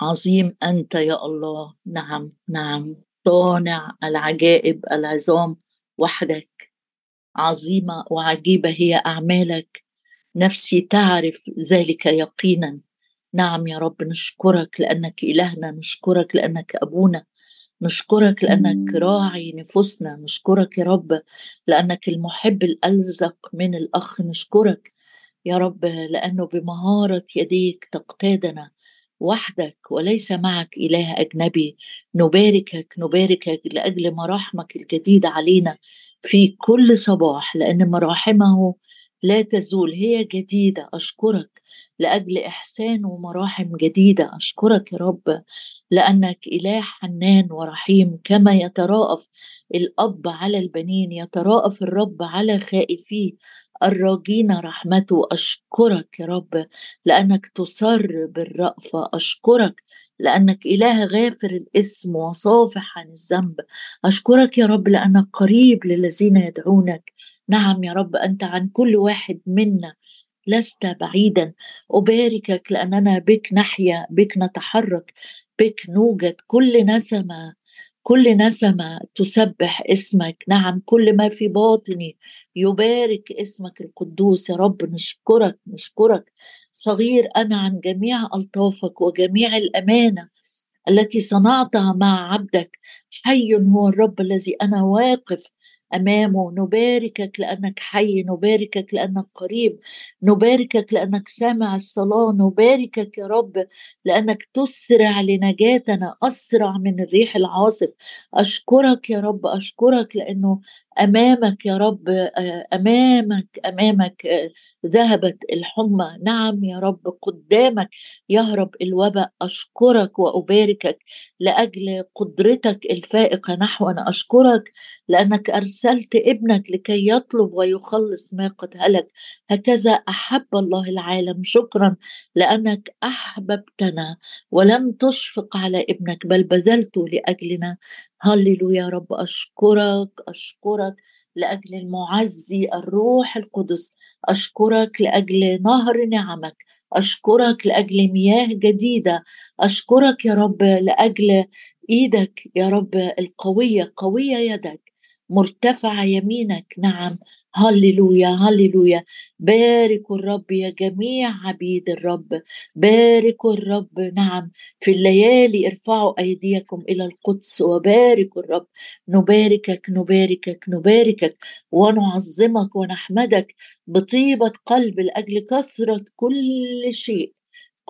عظيم أنت يا الله. نعم نعم. صانع العجائب العظام وحدك. عظيمة وعجيبة هي أعمالك. نفسي تعرف ذلك يقينا. نعم يا رب نشكرك لأنك إلهنا نشكرك لأنك أبونا نشكرك لأنك راعي نفوسنا نشكرك يا رب لأنك المحب الألزق من الأخ. نشكرك يا رب لأنه بمهارة يديك تقتادنا. وحدك وليس معك إله أجنبي. نباركك نباركك لأجل مراحمك الجديدة علينا في كل صباح لأن مراحمه لا تزول هي جديدة. أشكرك لأجل إحسان ومراحم جديدة. أشكرك يا رب لأنك إله حنان ورحيم كما يتراءف الأب على البنين يتراءف الرب على خائفيه. الراجين رحمته أشكرك يا رب لأنك تصر بالرأفة أشكرك لأنك إله غافر الإسم وصافح عن الذنب. أشكرك يا رب لأنك قريب للذين يدعونك. نعم يا رب أنت عن كل واحد منا لست بعيدا. أباركك لأننا بك نحيا بك نتحرك بك نوجد كل نسمة. كل نسمة تسبح اسمك. نعم كل ما في باطني يبارك اسمك القدوس. يا رب نشكرك نشكرك صغير أنا عن جميع ألطافك وجميع الأمانة التي صنعتها مع عبدك. حي هو الرب الذي أنا واقف أمامه نباركك لأنك حي نباركك لأنك قريب نباركك لأنك سامع الصلاة نباركك يا رب لأنك تسرع لنجاتنا أسرع من الريح العاصف. أشكرك يا رب أشكرك لأنه أمامك يا رب آه، أمامك أمامك آه، ذهبت الحمى. نعم يا رب قدامك يهرب الوباء. أشكرك وأباركك لأجل قدرتك الفائقة نحونا أشكرك لأنك أرسلت ابنك لكي يطلب ويخلص ما قد هلك. هكذا أحب الله العالم. شكرا لأنك أحببتنا ولم تشفق على ابنك بل بذلته لأجلنا. هللويا يا رب. أشكرك أشكرك لأجل المعزي الروح القدس. أشكرك لأجل نهر نعمك. أشكرك لأجل مياه جديدة. أشكرك يا رب لأجل إيدك يا رب القوية قوية يدك. مرتفعة يمينك. نعم. هللويا هللويا. باركوا الرب يا جميع عبيد الرب. باركوا الرب. نعم. في الليالي ارفعوا أيديكم إلى القدس وباركوا الرب. نباركك نباركك نباركك. ونعظمك ونحمدك بطيبة قلب لأجل كثرة كل شيء.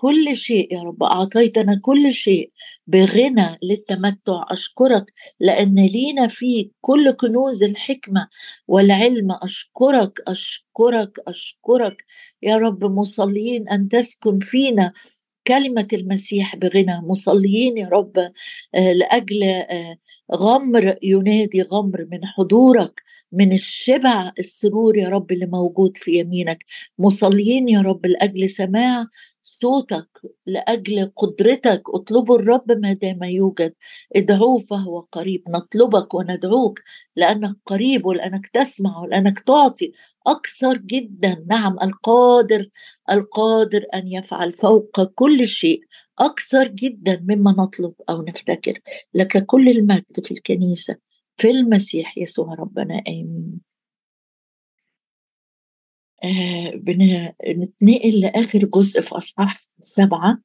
كل شيء يا رب أعطيتنا كل شيء بغنى للتمتع. أشكرك لأن لينا فيك كل كنوز الحكمة والعلم. أشكرك أشكرك أشكرك يا رب. مصلين أن تسكن فينا كلمة المسيح بغنى. مصلين يا رب آه، لأجل آه، غمر ينادي غمر من حضورك من الشبع السرور يا رب اللي موجود في يمينك. مصلين يا رب لأجل سماع صوتك لأجل قدرتك. اطلبوا الرب ما دام يوجد. ادعوه فهو قريب. نطلبك وندعوك لأنك قريب ولأنك تسمع ولأنك تعطي أكثر جدا. نعم القادر القادر أن يفعل فوق كل شيء أكثر جدا مما نطلب أو نفتكر. لك كل المجد في الكنيسة في المسيح يسوع ربنا. آمين. آه بنتنقل لآخر جزء في أصحاح سبعة.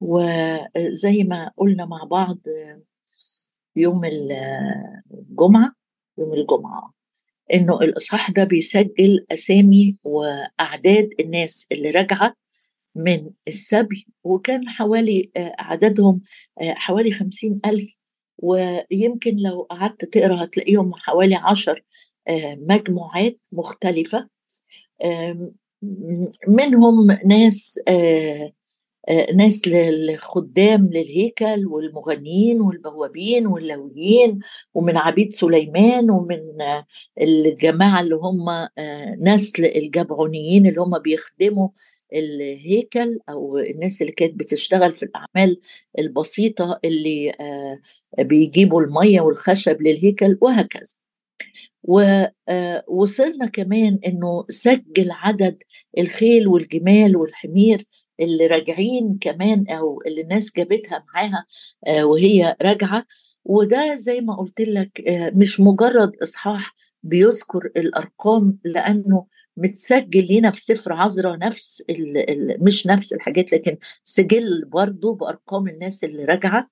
وزي ما قلنا مع بعض يوم الجمعة يوم الجمعة إنه الإصحاح ده بيسجل أسامي وأعداد الناس اللي راجعة من السبي وكان حوالي عددهم حوالي خمسين ألف. ويمكن لو قعدت تقرأ هتلاقيهم حوالي عشر مجموعات مختلفة. منهم ناس آه، آه، ناس للخدام للهيكل والمغنيين والبوابين واللويين ومن عبيد سليمان ومن الجماعة اللي هم آه، نسل الجبعونيين اللي هم بيخدموا الهيكل أو الناس اللي كانت بتشتغل في الأعمال البسيطة اللي بيجيبوا المية والخشب للهيكل وهكذا. ووصلنا آه، كمان إنه سجل عدد الخيل والجمال والحمير اللي راجعين كمان أو اللي الناس جابتها معاها آه، وهي راجعة. وده زي ما قلت لك آه، مش مجرد إصحاح بيذكر الأرقام لأنه متسجل لنا في سفر عذراء نفس مش نفس الحاجات لكن سجل برضه بأرقام الناس اللي راجعة.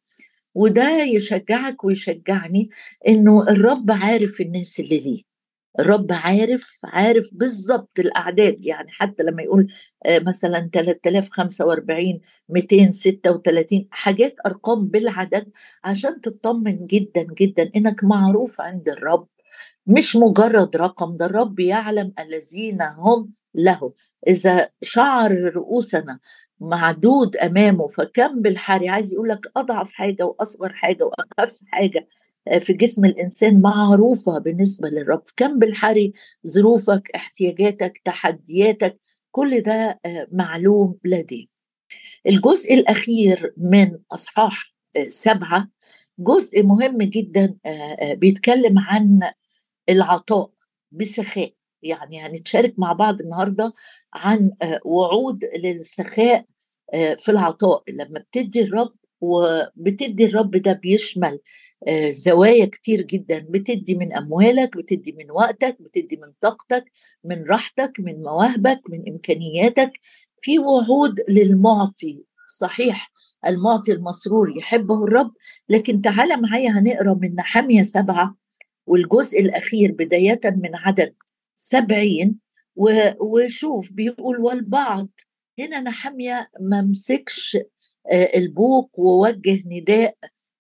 وده يشجعك ويشجعني إنه الرب عارف الناس اللي ليه. الرب عارف عارف بالظبط الأعداد يعني حتى لما يقول آه، مثلا 3045 236 حاجات أرقام بالعدد عشان تطمن جدا جدا إنك معروف عند الرب. مش مجرد رقم ده الرب يعلم الذين هم له. إذا شعر رؤوسنا معدود أمامه فكم بالحري؟ عايز يقول لك أضعف حاجة وأصغر حاجة واخف حاجة في جسم الإنسان معروفة بالنسبة للرب. كم بالحري؟ ظروفك احتياجاتك تحدياتك كل ده آه، معلوم لديه. الجزء الأخير من أصحاح آه، سبعة جزء مهم جدا آه، بيتكلم عن العطاء بسخاء. يعني هنتشارك مع بعض النهارده عن وعود للسخاء في العطاء. لما بتدي الرب وبتدي الرب ده بيشمل آه، زوايا كتير جدا. بتدي من أموالك بتدي من وقتك بتدي من طاقتك من راحتك من مواهبك من إمكانياتك. في وعود للمعطي. صحيح المعطي المسرور يحبه الرب لكن تعالى معايا هنقرأ من نحمية سبعة والجزء الأخير بداية من عدد سبعين وشوف بيقول والبعض هنا نحمية ما مسكش آه، البوق ووجه نداء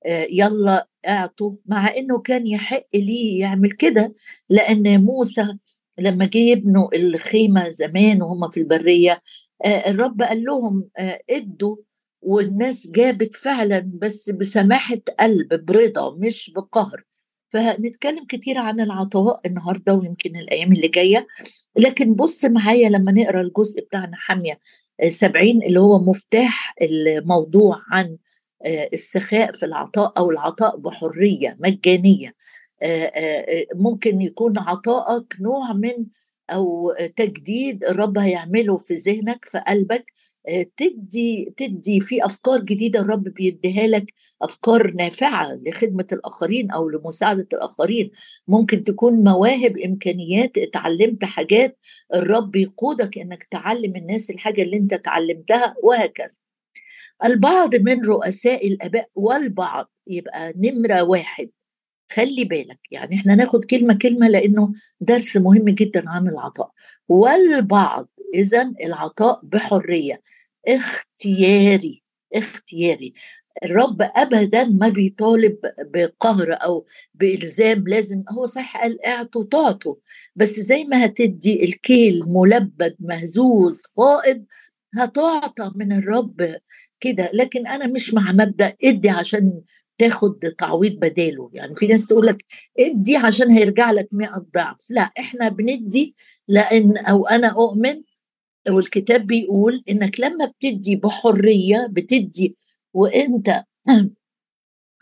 آه، يلا اعطوا مع إنه كان يحق ليه يعمل كده لأن موسى لما جه يبنوا الخيمة زمان وهم في البرية آه، الرب قال لهم ادوا والناس جابت فعلا بس بسماحة قلب برضا مش بقهر. فنتكلم كتير عن العطاء النهارده ويمكن الأيام اللي جاية. لكن بص معايا لما نقرأ الجزء بتاعنا حامية 70 اللي هو مفتاح الموضوع عن آه، السخاء في العطاء أو العطاء بحرية مجانية. آه، آه، ممكن يكون عطائك نوع من أو تجديد الرب هيعمله في ذهنك في قلبك. تدي تدي في أفكار جديدة الرب بيديها لك أفكار نافعة لخدمة الآخرين أو لمساعدة الآخرين. ممكن تكون مواهب إمكانيات اتعلمت حاجات الرب يقودك إنك تعلم الناس الحاجة اللي أنت تعلمتها وهكذا. البعض من رؤساء الآباء والبعض يبقى نمرة واحد. خلي بالك يعني إحنا ناخد كلمة كلمة لأنه درس مهم جدا عن العطاء. والبعض إذا العطاء بحرية. اختياري اختياري. الرب ابدا ما بيطالب بقهر أو بإلزام لازم هو صح قال اعطوا تعطوا بس زي ما هتدي الكيل ملبد مهزوز فائض هتعطى من الرب كده. لكن أنا مش مع مبدأ ادي عشان تاخد تعويض بداله. يعني في ناس تقول لك ادي عشان هيرجع لك 100 ضعف. لا إحنا بندي لأن أو أنا أؤمن والكتاب بيقول إنك لما بتدي بحرية بتدي وإنت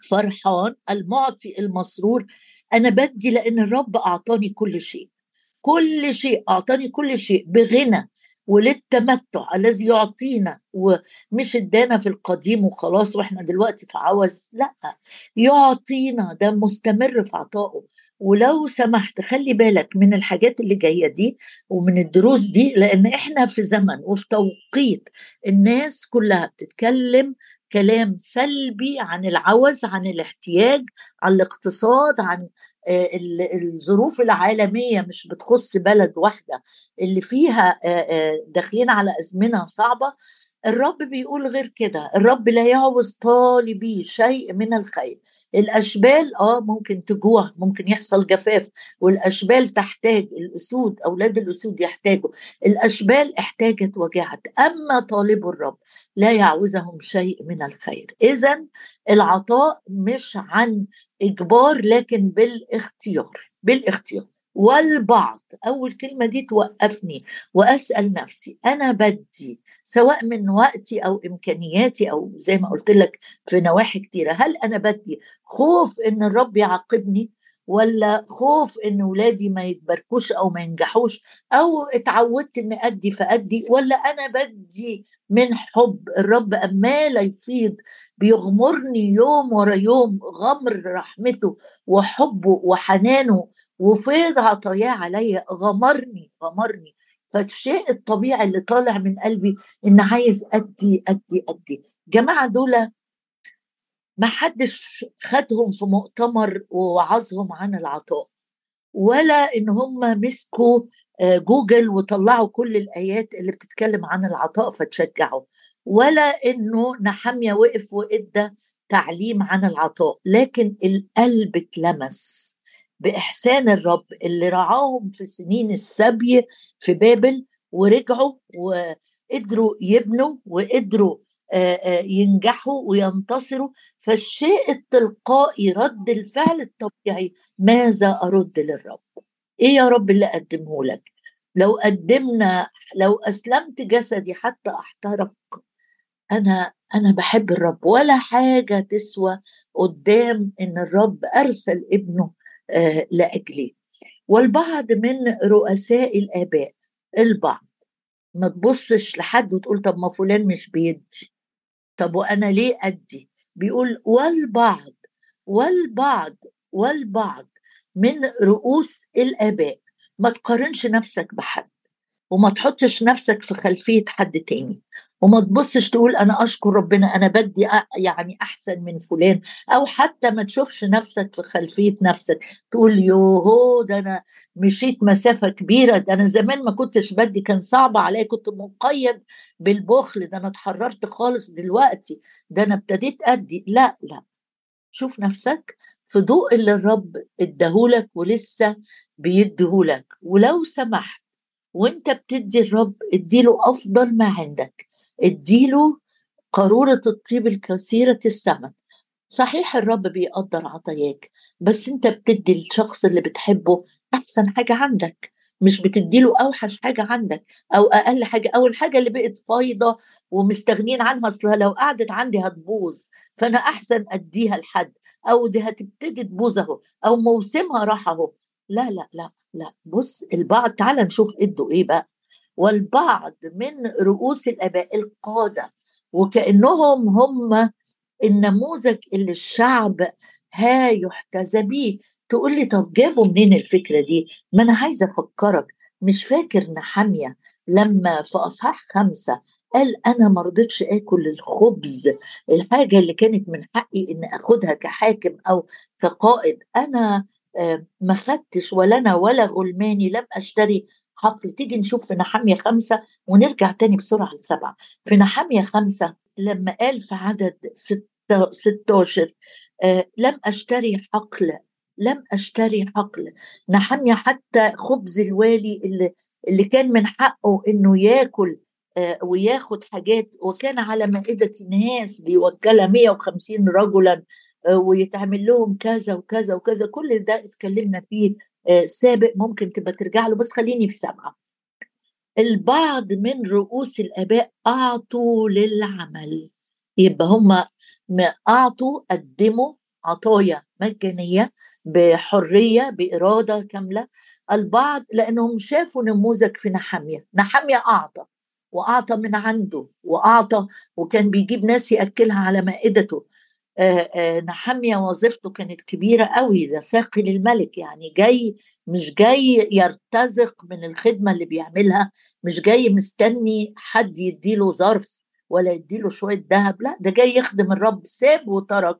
فرحان المعطي المسرور أنا بدي لأن الرب أعطاني كل شيء. كل شيء أعطاني كل شيء بغنى. وللتمتع الذي يعطينا ومش ادانا في القديم وخلاص وإحنا دلوقتي في عوز لا يعطينا ده مستمر في عطائه. ولو سمحت خلي بالك من الحاجات اللي جاية دي ومن الدروس دي لأن إحنا في زمن وفي توقيت الناس كلها بتتكلم كلام سلبي عن العوز عن الاحتياج عن الاقتصاد عن الظروف العالمية مش بتخص بلد واحدة اللي فيها آه، آه، داخلين على أزمنة صعبة الرب بيقول غير كده الرب لا يعوز طالبي شيء من الخير. الأشبال آه ممكن تجوع ممكن يحصل جفاف والأشبال تحتاج الأسود أولاد الأسود يحتاجوا. الأشبال احتاجت وجعت أما طالب الرب لا يعوزهم شيء من الخير. اذا العطاء مش عن إجبار لكن بالاختيار بالاختيار. والبعض أول كلمة دي توقفني وأسأل نفسي أنا بدي سواء من وقتي أو إمكانياتي أو زي ما قلت لك في نواحي كتيرة هل أنا بدي خوف إن الرب يعاقبني؟ ولا خوف إن ولادي ما يتباركوش أو ما ينجحوش أو اتعودت ان أدي فأدي ولا أنا بدي من حب الرب امال يفيض بيغمرني يوم ورا يوم غمر رحمته وحبه وحنانه وفيض عطاياه عليا غمرني غمرني. فالشيء الطبيعي اللي طالع من قلبي إن عايز أدي أدي أدي. جماعة دول ما حدش خدهم في مؤتمر ووعظهم عن العطاء ولا إن هم مسكوا آه، جوجل وطلعوا كل الآيات اللي بتتكلم عن العطاء فتشجعوا ولا إنه نحمية وقف وإدى تعليم عن العطاء لكن القلب اتلمس بإحسان الرب اللي رعاهم في سنين السبي في بابل ورجعوا وقدروا يبنوا وقدروا ينجحوا وينتصروا فالشيء التلقائي رد الفعل الطبيعي ماذا أرد للرب؟ إيه يا رب اللي أقدمه لك؟ لو قدمنا لو أسلمت جسدي حتى أحترق أنا أنا بحب الرب ولا حاجة تسوى قدام إن الرب أرسل ابنه لأجلي. والبعض من رؤساء الآباء البعض ما تبصش لحد وتقول طب ما فلان مش بيدي. طب وأنا ليه أدي؟ بيقول والبعض والبعض والبعض من رؤوس الآباء. ما تقارنش نفسك بحد. وما تحطش نفسك في خلفية حد تاني. وما تبصش تقول أنا أشكر ربنا أنا بدي يعني أحسن من فلان. أو حتى ما تشوفش نفسك في خلفية نفسك. تقول يوهو ده أنا مشيت مسافة كبيرة. ده أنا زمان ما كنتش بدي كان صعب عليا. كنت مقيد بالبخل. ده أنا اتحررت خالص دلوقتي. ده أنا ابتديت أدي. لا لا. شوف نفسك في ضوء اللي الرب اداهولك ولسه بيديهولك. ولو سمحت وانت بتدي الرب اديله أفضل ما عندك. اديله قارورة الطيب الكثيرة الثمن صحيح الرب بيقدر عطاياك بس انت بتدي الشخص اللي بتحبه أحسن حاجة عندك. مش بتديله أوحش حاجة عندك أو أقل حاجة. أو الحاجة اللي بقت فايضة ومستغنين عنها اصلها لو قعدت عندي هتبوظ. فأنا أحسن أديها لحد. أو دي هتبتدي تبوظ أهو. أو موسمها راح أهو. لا لا لا. لا بص البعض تعال نشوف إدوا إيه بقى. والبعض من رؤوس الآباء القادة وكأنهم هم النموذج اللي الشعب ها يحتذى بيه. تقول لي طب جابوا منين الفكرة دي؟ ما أنا عايزه أفكرك. مش فاكر نحامية لما في أصحاح خمسة قال أنا ما رضيتش آكل الخبز. الحاجة اللي كانت من حقي ان آخدها كحاكم أو كقائد. أنا ما خدتش ولا أنا ولا غلماني لم أشتري حقل. تيجي نشوف في نحامية خمسة ونرجع تاني بسرعة لسبعة. في نحامية خمسة لما قال في عدد 16 آه لم أشتري حقل لم أشتري حقل. نحامية حتى خبز الوالي اللي, اللي كان من حقه إنه ياكل آه وياخد حاجات. وكان على مائدة ناس بيوكلها 150 رجلا. آه ويتعمل لهم كذا وكذا وكذا. كل ده اتكلمنا فيه. آه، سابق ممكن تبقى ترجع له بس خليني في سبعه البعض من رؤوس الآباء أعطوا للعمل. يبقى هم أعطوا قدموا عطايا مجانية بحرية بإرادة كاملة. البعض لأنهم شافوا نموذج في نحامية. نحامية أعطى وأعطى من عنده وأعطى وكان بيجيب ناس يأكلها على مائدته. نحمية وظيفته كانت كبيرة قوي ده ساقي للملك يعني جاي مش جاي يرتزق من الخدمة اللي بيعملها مش جاي مستني حد يديله ظرف ولا يديله شوية ذهب لا ده جاي يخدم الرب ساب وترك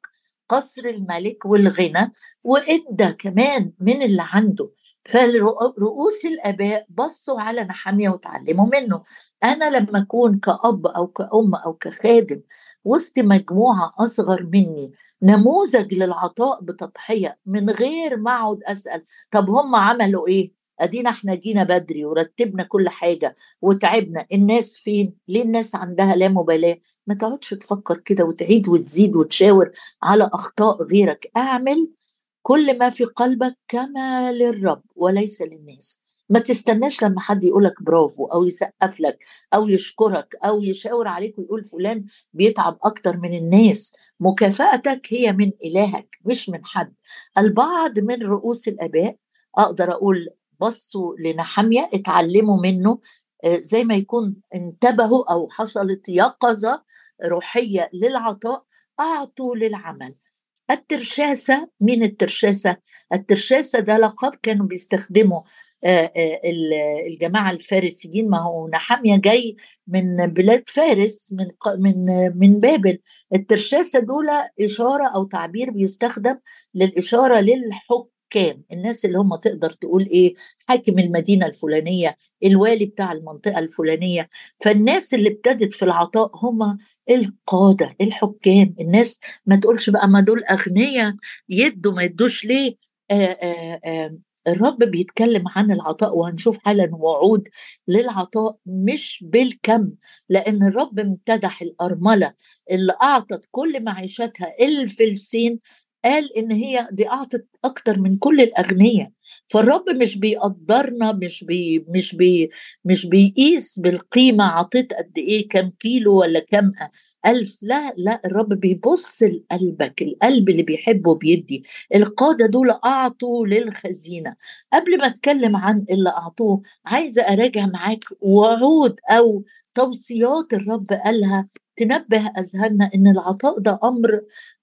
قصر الملك والغنى وإدى كمان من اللي عنده. فرؤوس الآباء بصوا على نحامية وتعلموا منه. أنا لما أكون كأب أو كأم أو كخادم. وسط مجموعة أصغر مني. نموذج للعطاء بتضحية من غير ما أقعد أسأل. طب هم عملوا إيه؟ أدينا إحنا جينا بدري ورتبنا كل حاجة وتعبنا. الناس فين؟ ليه الناس عندها لا مبالاه ما تقعدش تفكر كده وتعيد وتزيد وتشاور على أخطاء غيرك. أعمل كل ما في قلبك كما للرب وليس للناس. ما تستناش لما حد يقولك برافو أو يسقف لك أو يشكرك أو يشاور عليك ويقول فلان بيتعب أكتر من الناس. مكافأتك هي من إلهك مش من حد. البعض من رؤوس الآباء أقدر أقول بصوا لنحمية اتعلموا منه آه، زي ما يكون انتبهوا أو حصلت يقظة روحية للعطاء أعطوا للعمل. الترشاسة مين الترشاسة؟ الترشاسة ده لقب كانوا بيستخدموا آه، آه، الجماعة الفارسيين. ما هو نحامية جاي من بلاد فارس من من من بابل. الترشاسة دول إشارة أو تعبير بيستخدم للإشارة للحكم الحكام الناس اللي هم تقدر تقول إيه حاكم المدينة الفلانية الوالي بتاع المنطقة الفلانية فالناس اللي ابتدت في العطاء هم القادة الحكام الناس ما تقولش بقى ما دول أغنياء يدوا ما يدوش ليه؟ آآ آآ الرب بيتكلم عن العطاء وهنشوف حالا وعود للعطاء مش بالكم لأن الرب امتدح الأرملة اللي أعطت كل معيشتها الفلسين قال إن هي دي أعطت أكتر من كل الاغنياء فالرب مش بيقدرنا مش بي مش بي مش بيقيس بالقيمة عطيت قد إيه كم كيلو ولا كم ألف. لا لا الرب بيبص لقلبك القلب اللي بيحبه بيدي. القادة دول أعطوا للخزينة. قبل ما أتكلم عن اللي أعطوه عايزة أراجع معاك وعود أو توصيات الرب قالها تنبه أذهاننا إن العطاء ده أمر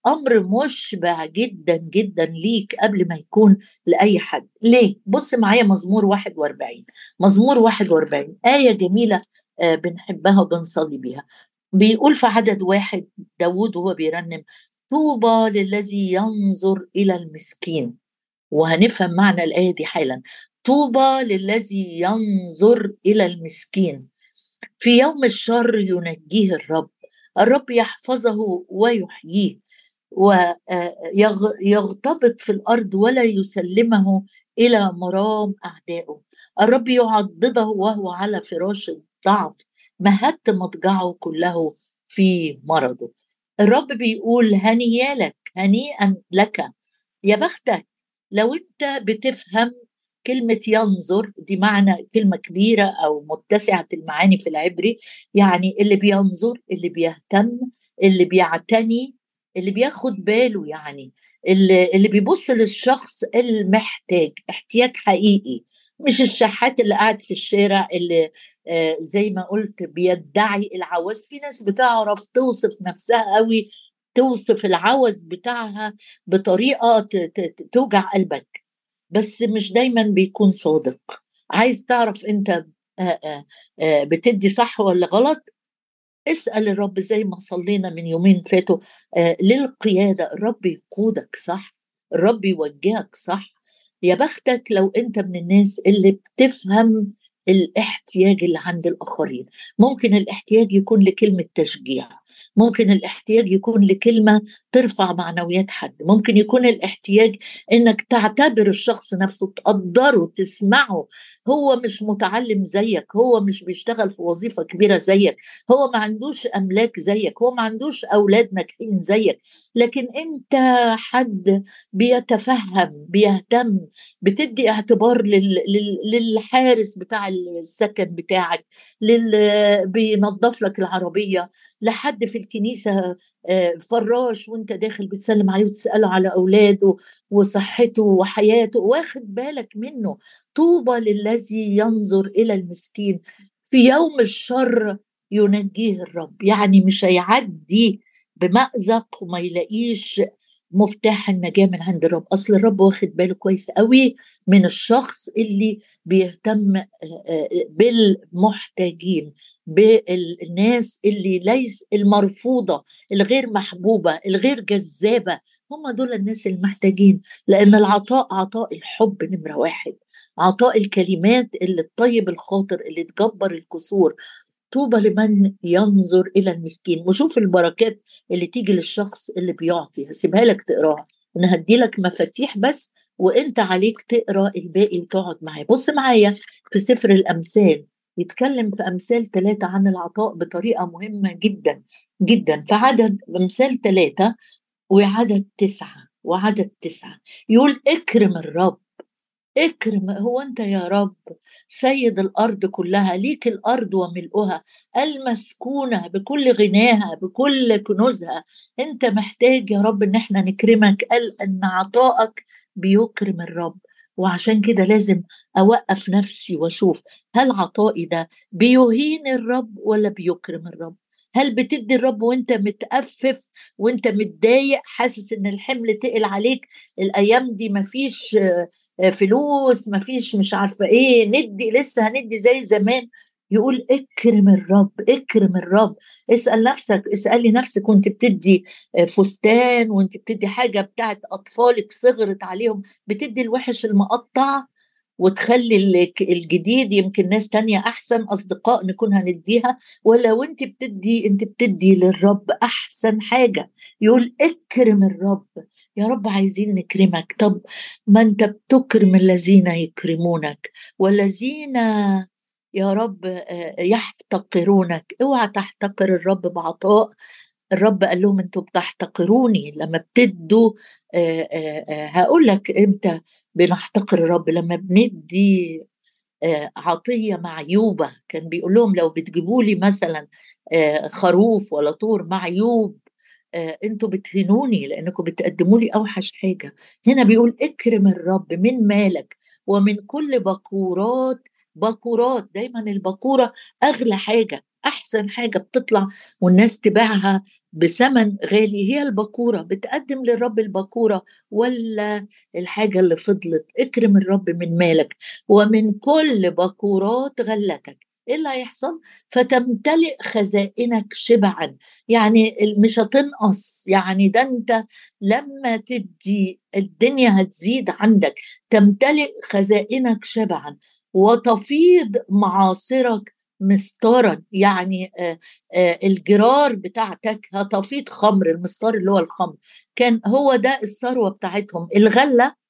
أمر مشبع جدا جدا ليك قبل ما يكون لأي حد. ليه؟ بص معايا مزمور 41 مزمور 41 آية جميلة آه، بنحبها وبنصلي بيها. بيقول في عدد واحد داود وهو بيرنم طوبى للذي ينظر إلى المسكين. وهنفهم معنى الآية دي حالا. طوبى للذي ينظر إلى المسكين. في يوم الشر ينجيه الرب. الرب يحفظه ويحييه ويغتبط في الأرض ولا يسلمه إلى مرام أعدائه. الرب يعضده وهو على فراش الضعف مهدت مضجعه كله في مرضه. الرب بيقول هنيالك هنيئا لك. يا بختك لو أنت بتفهم كلمة ينظر دي معنى كلمة كبيرة أو متسعة المعاني في العبري يعني اللي بينظر اللي بيهتم اللي بيعتني اللي بياخد باله يعني اللي, اللي بيبص للشخص المحتاج احتياج حقيقي مش الشحات اللي قاعد في الشارع اللي آه زي ما قلت بيدعي العوز في ناس بتعرف توصف نفسها قوي توصف العوز بتاعها بطريقة توجع قلبك. بس مش دايما بيكون صادق. عايز تعرف أنت بتدي صح ولا غلط؟ اسأل الرب زي ما صلينا من يومين فاتوا للقيادة. الرب يقودك صح الرب يوجهك صح. يا بختك لو أنت من الناس اللي بتفهم الاحتياج اللي عند الآخرين. ممكن الاحتياج يكون لكلمة تشجيع. ممكن الاحتياج يكون لكلمة ترفع معنويات حد. ممكن يكون الاحتياج إنك تعتبر الشخص نفسه تقدره تسمعه. هو مش متعلم زيك هو مش بيشتغل في وظيفة كبيرة زيك هو ما عندوش أملاك زيك هو ما عندوش أولاد ناجحين زيك. لكن أنت حد بيتفهم بيهتم بتدي اعتبار للحارس بتاع السكن بتاعك للي بينظف لك العربية لحد في الكنيسة آه، فراش وانت داخل بتسلم عليه وتسأله على أولاده وصحته وحياته واخد بالك منه؟ طوبى للذي ينظر إلى المسكين. في يوم الشر ينجيه الرب يعني مش هيعدي بمأزق وما يلاقيش مفتاح النجاة من عند الرب. أصل الرب واخد باله كويس قوي من الشخص اللي بيهتم آه، آه، بالمحتاجين بالناس اللي ليس المرفوضة الغير محبوبة الغير جذابة. هم دول الناس المحتاجين لأن العطاء عطاء الحب نمرة واحد عطاء الكلمات اللي تطيب الخاطر اللي تجبر الكسور طوبى لمن ينظر إلى المسكين. وشوف البركات اللي تيجي للشخص اللي بيعطي. هسيبها لك تقرأها. أنا هدي لك مفاتيح بس وإنت عليك تقرأ الباقي وتقعد معايا. بص معايا في سفر الأمثال. يتكلم في أمثال ثلاثة عن العطاء بطريقة مهمة جدا جدا. في عدد أمثال ثلاثة وعدد تسعة وعدد تسعة. يقول إكرم الرب. اكرم هو انت يا رب سيد الأرض كلها ليك الأرض وملؤها المسكونة بكل غناها بكل كنوزها. انت محتاج يا رب ان إحنا نكرمك قال ان عطائك بيكرم الرب. وعشان كده لازم أوقف نفسي وأشوف هل عطائي ده بيهين الرب ولا بيكرم الرب؟ هل بتدي الرب وانت متأفف وانت متضايق حاسس إن الحمل تقل عليك؟ الأيام دي مفيش فلوس مفيش مش عارفة إيه ندي لسه هندي زي زمان. يقول اكرم الرب اكرم الرب. اسأل نفسك اسألي نفسك وانت بتدي فستان وانت بتدي حاجة بتاعت أطفالك صغرت عليهم بتدي الوحش المقطع؟ وتخلي الجديد يمكن ناس تانية أحسن أصدقاء نكون هنديها. ولا وانت بتدي أنت بتدي للرب أحسن حاجة يقول اكرم الرب. يا رب عايزين نكرمك. طب ما أنت بتكرم الذين يكرمونك. والذين يا رب آه، يحتقرونك. اوعى تحتقر الرب بعطاء. الرب قال لهم أنتوا بتحتقروني. لما بتدوا آه، آه، هقول لك إمتى بنحتقر الرب؟ لما بندي عطية معيوبه كان بيقول لهم لو بتجيبوا لي مثلا خروف ولا طور معيوب آه، أنتوا بتهنوني لأنكم بتقدموا لي أوحش حاجة. هنا بيقول اكرم الرب من مالك ومن كل بكورات بكورات دايما البكورة أغلى حاجة. أحسن حاجة بتطلع والناس تبيعها بثمن غالي هي البكوره بتقدم للرب البكوره ولا الحاجة اللي فضلت؟ اكرم الرب من مالك ومن كل بكورات غلتك. إيه اللي هيحصل؟ فتمتلئ خزائنك شبعا. يعني مش هتنقص. يعني ده أنت لما تدي الدنيا هتزيد عندك. تمتلئ خزائنك شبعا. وتفيض معاصرك مستارا يعني الجرار بتاعتك هتفيض خمر المستار اللي هو الخمر. كان هو ده الثروة بتاعتهم الغلة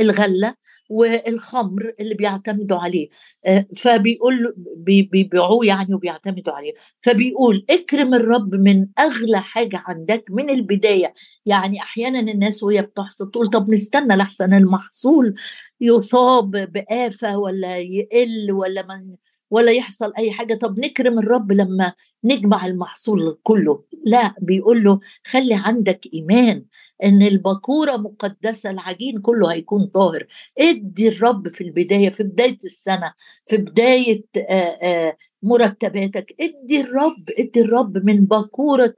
الغلة والخمر اللي بيعتمدوا عليه. فبيقول بيبيعوه يعني وبيعتمدوا عليه. فبيقول اكرم الرب من أغلى حاجة عندك من البداية. يعني أحيانا الناس وهي بتحصد تقول طب نستنى لحسن المحصول يصاب بآفة ولا يقل ولا من ولا يحصل أي حاجة. طب نكرم الرب لما نجمع المحصول كله. لا بيقول له خلي عندك إيمان إن البكورة مقدسة العجين كله هيكون طاهر. ادي الرب في البداية في بداية السنة في بداية مرتباتك. ادي الرب ادي الرب من بكورة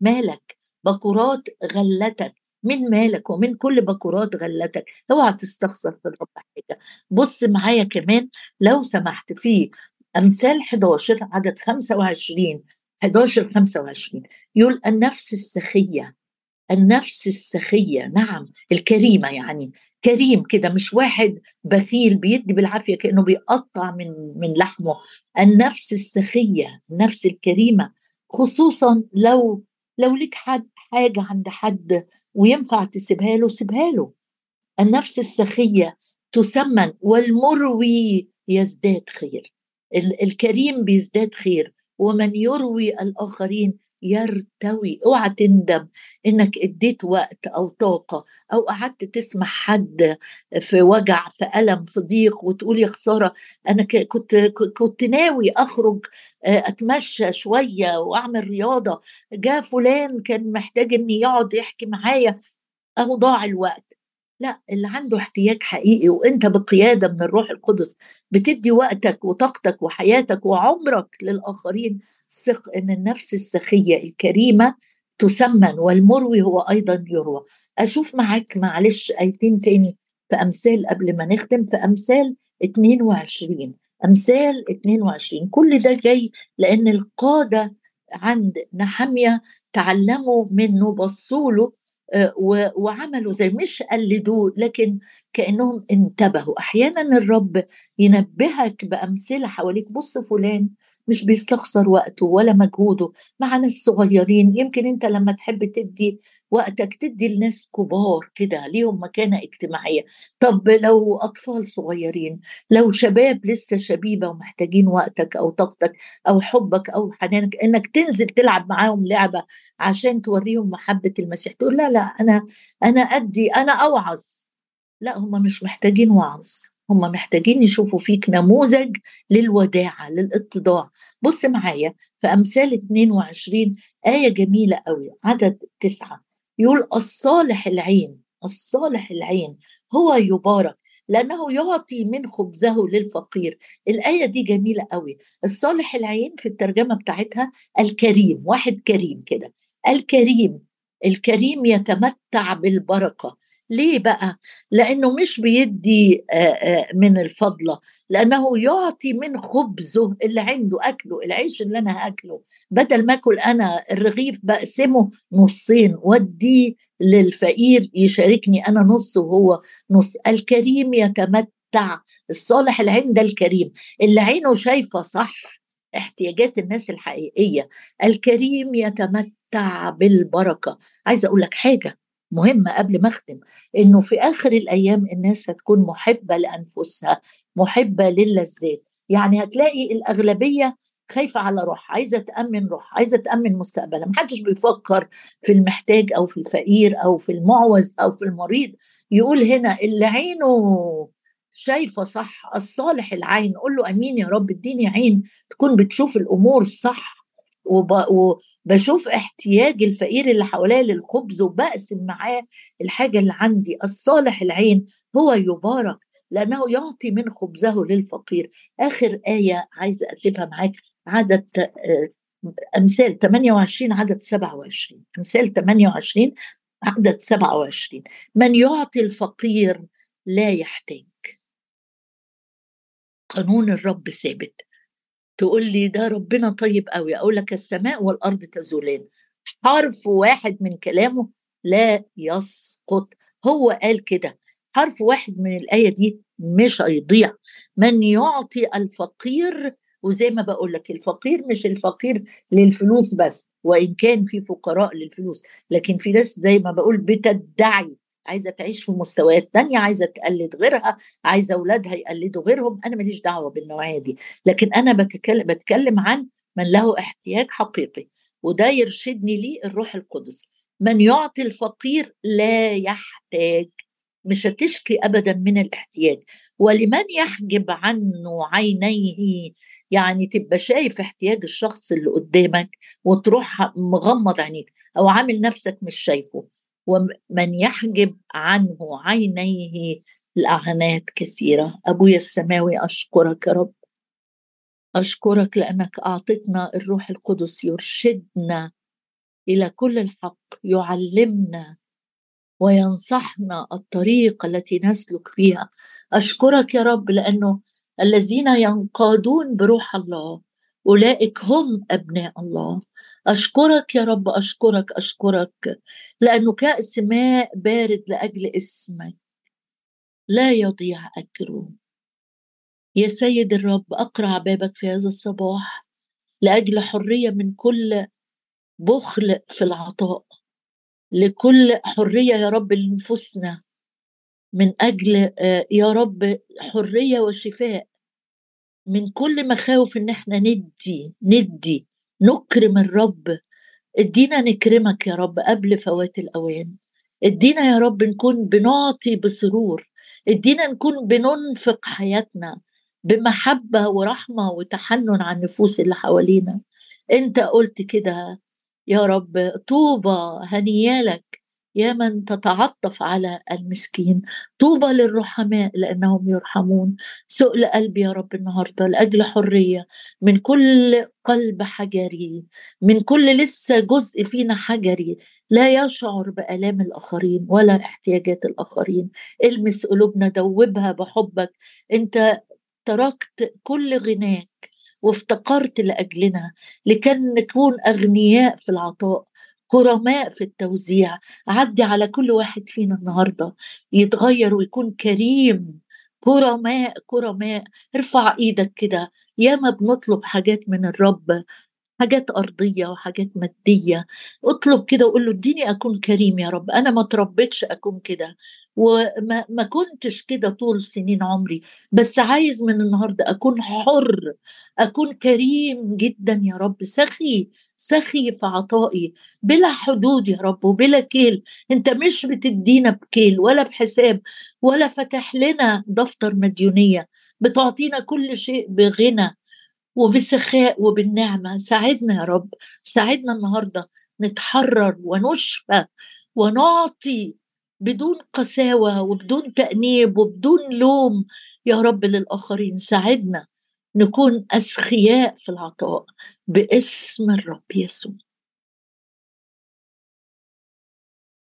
مالك. بكورات غلتك. من مالك ومن كل بكورات غلتك اوعى تستخسر في الرب حاجة. بص معايا كمان لو سمحت في أمثال 11 عدد 25 11 25 يقول النفس السخية النفس السخية نعم الكريمة يعني كريم كده مش واحد بخيل بيدي بالعافية كأنه بيقطع من من لحمه. النفس السخية النفس الكريمة خصوصا لو لو لك حد حاجة عند حد وينفع تسيبها له سيبها له. النفس السخية تسمن والمروي يزداد خير. الكريم بيزداد خير. ومن يروي الآخرين يرتوي. أوعى تندم إنك اديت وقت أو طاقة أو قعدت تسمع حد في وجع في ألم في ضيق وتقول يا خسارة أنا كنت كنت ناوي أخرج آه، أتمشى شوية وأعمل رياضة. جاء فلان كان محتاج ان يقعد يحكي معايا. أهو ضاع الوقت. لا اللي عنده احتياج حقيقي وأنت بقيادة من الروح القدس بتدي وقتك وطاقتك وحياتك وعمرك للآخرين ثق إن النفس السخية الكريمة تسمن والمروي هو أيضا يروى. أشوف معاك معلش آيتين تاني في امثال قبل ما نختم. في أمثال 22 أمثال 22 كل ده جاي لأن القادة عند نحمية تعلموا منه بصوا له آه، وعملوا زي مش قلدوه لكن كأنهم انتبهوا. أحيانا الرب ينبهك بأمثلة حواليك. بص فلان مش بيستخسر وقته ولا مجهوده. مع ناس صغيرين يمكن انت لما تحب تدي وقتك تدي لناس كبار كده ليهم مكانة اجتماعية. طب لو أطفال صغيرين لو شباب لسه شبيبة ومحتاجين وقتك أو طاقتك أو حبك أو حنانك إنك تنزل تلعب معاهم لعبة عشان توريهم محبة المسيح تقول لا لا أنا أنا أدي أنا أوعظ. لا هم مش محتاجين وعظ. هم محتاجين يشوفوا فيك نموذج للوداعة للاتضاع بص معايا في أمثال 22 آية جميلة قوي عدد تسعة. يقول الصالح العين الصالح العين هو يبارك لأنه يعطي من خبزه للفقير. الآية دي جميلة قوي الصالح العين في الترجمة بتاعتها الكريم واحد كريم كده. الكريم الكريم يتمتع بالبركة. ليه بقى؟ لأنه مش بيدي من الفضلة لأنه يعطي من خبزه اللي عنده أكله العيش اللي أنا هأكله. بدل ما أكل أنا الرغيف بقسمه نصين وديه للفقير يشاركني أنا نص وهو نص. الكريم يتمتع الصالح العين ده الكريم. اللي عينه شايفة صح احتياجات الناس الحقيقية. الكريم يتمتع بالبركة. عايزة أقول لك حاجة مهمة قبل ما أختم إنه في آخر الأيام الناس هتكون محبة لأنفسها محبة للذات. يعني هتلاقي الأغلبية خايفة على روح عايزة تأمن روح عايزة تأمن مستقبلها. محدش بيفكر في المحتاج أو في الفقير أو في المعوز أو في المريض. يقول هنا اللي عينه شايفة صح الصالح العين قول له أمين يا رب اديني عين تكون بتشوف الأمور صح. وبشوف احتياج الفقير اللي حواليا للخبز وبقسم معاه الحاجة اللي عندي الصالح العين هو يبارك لأنه يعطي من خبزه للفقير. آخر آية عايزة اسيبها معاك عدد آه، أمثال 28 عدد 27 أمثال 28 عدد 27 من يعطي الفقير لا يحتاج. قانون الرب ثابت. تقول لي ده ربنا طيب قوي أقول لك السماء والأرض تزولان. حرف واحد من كلامه لا يسقط. هو قال كده حرف واحد من الآية دي مش هيضيع. من يعطي الفقير وزي ما بقول لك الفقير مش الفقير للفلوس بس وإن كان في فقراء للفلوس لكن في ناس زي ما بقول بتدعي. عايزة تعيش في مستويات تانية عايزة تقلد غيرها عايزة أولادها يقلدوا غيرهم أنا ماليش دعوة بالنوعيه دي لكن أنا بتكلم بتكلم عن من له احتياج حقيقي وده يرشدني ليه الروح القدس. من يعطي الفقير لا يحتاج مش هتشكي ابدا من الاحتياج. ولمن يحجب عنه عينيه يعني تبقى شايف احتياج الشخص اللي قدامك وتروح مغمض عينيك أو عامل نفسك مش شايفه. ومن يحجب عنه عينيه لعنات كثيرة. أبويا السماوي أشكرك يا رب. أشكرك لأنك أعطتنا الروح القدس يرشدنا إلى كل الحق يعلمنا وينصحنا الطريق التي نسلك فيها. أشكرك يا رب لأنه الذين ينقادون بروح الله أولئك هم أبناء الله. أشكرك يا رب أشكرك أشكرك لأنه كأس ماء بارد لأجل اسمك. لا يضيع أجره. يا سيد الرب أقرع بابك في هذا الصباح لأجل حرية من كل بخل في العطاء لكل حرية يا رب لنفوسنا من أجل آه، يا رب حرية وشفاء. من كل مخاوف إن إحنا ندي ندي نكرم الرب. ادينا نكرمك يا رب قبل فوات الأوان. ادينا يا رب نكون بنعطي بسرور. ادينا نكون بننفق حياتنا بمحبة ورحمة وتحنن على النفوس اللي حوالينا. أنت قلت كده يا رب طوبى هنيالك يا من تتعطف على المسكين طوبى للرحماء لأنهم يرحمون. سؤل قلبي يا رب النهارده لأجل حرية من كل قلب حجري من كل لسه جزء فينا حجري لا يشعر بآلام الآخرين ولا احتياجات الآخرين. المس قلوبنا دوبها بحبك. أنت تركت كل غناك وافتقرت لأجلنا لكي نكون أغنياء في العطاء. كرماء في التوزيع عدي على كل واحد فينا النهارده يتغير ويكون كريم. كرماء كرماء ارفع إيدك كده. ياما بنطلب حاجات من الرب. حاجات أرضية وحاجات مادية. اطلب كده وقول له اديني أكون كريم يا رب. أنا ما تربيتش أكون كده. وما ما كنتش كده طول سنين عمري. بس عايز من النهاردة أكون حر أكون كريم جدا يا رب. سخي سخي في عطائي. بلا حدود يا رب وبلا كيل. أنت مش بتدينا بكيل ولا بحساب ولا فتح لنا دفتر مديونية. بتعطينا كل شيء بغنى. وبسخاء وبالنعمة. ساعدنا يا رب. ساعدنا النهاردة نتحرر ونشفى ونعطي بدون قساوة وبدون تأنيب وبدون لوم يا رب للآخرين. ساعدنا نكون أسخياء في العطاء باسم الرب يسوع.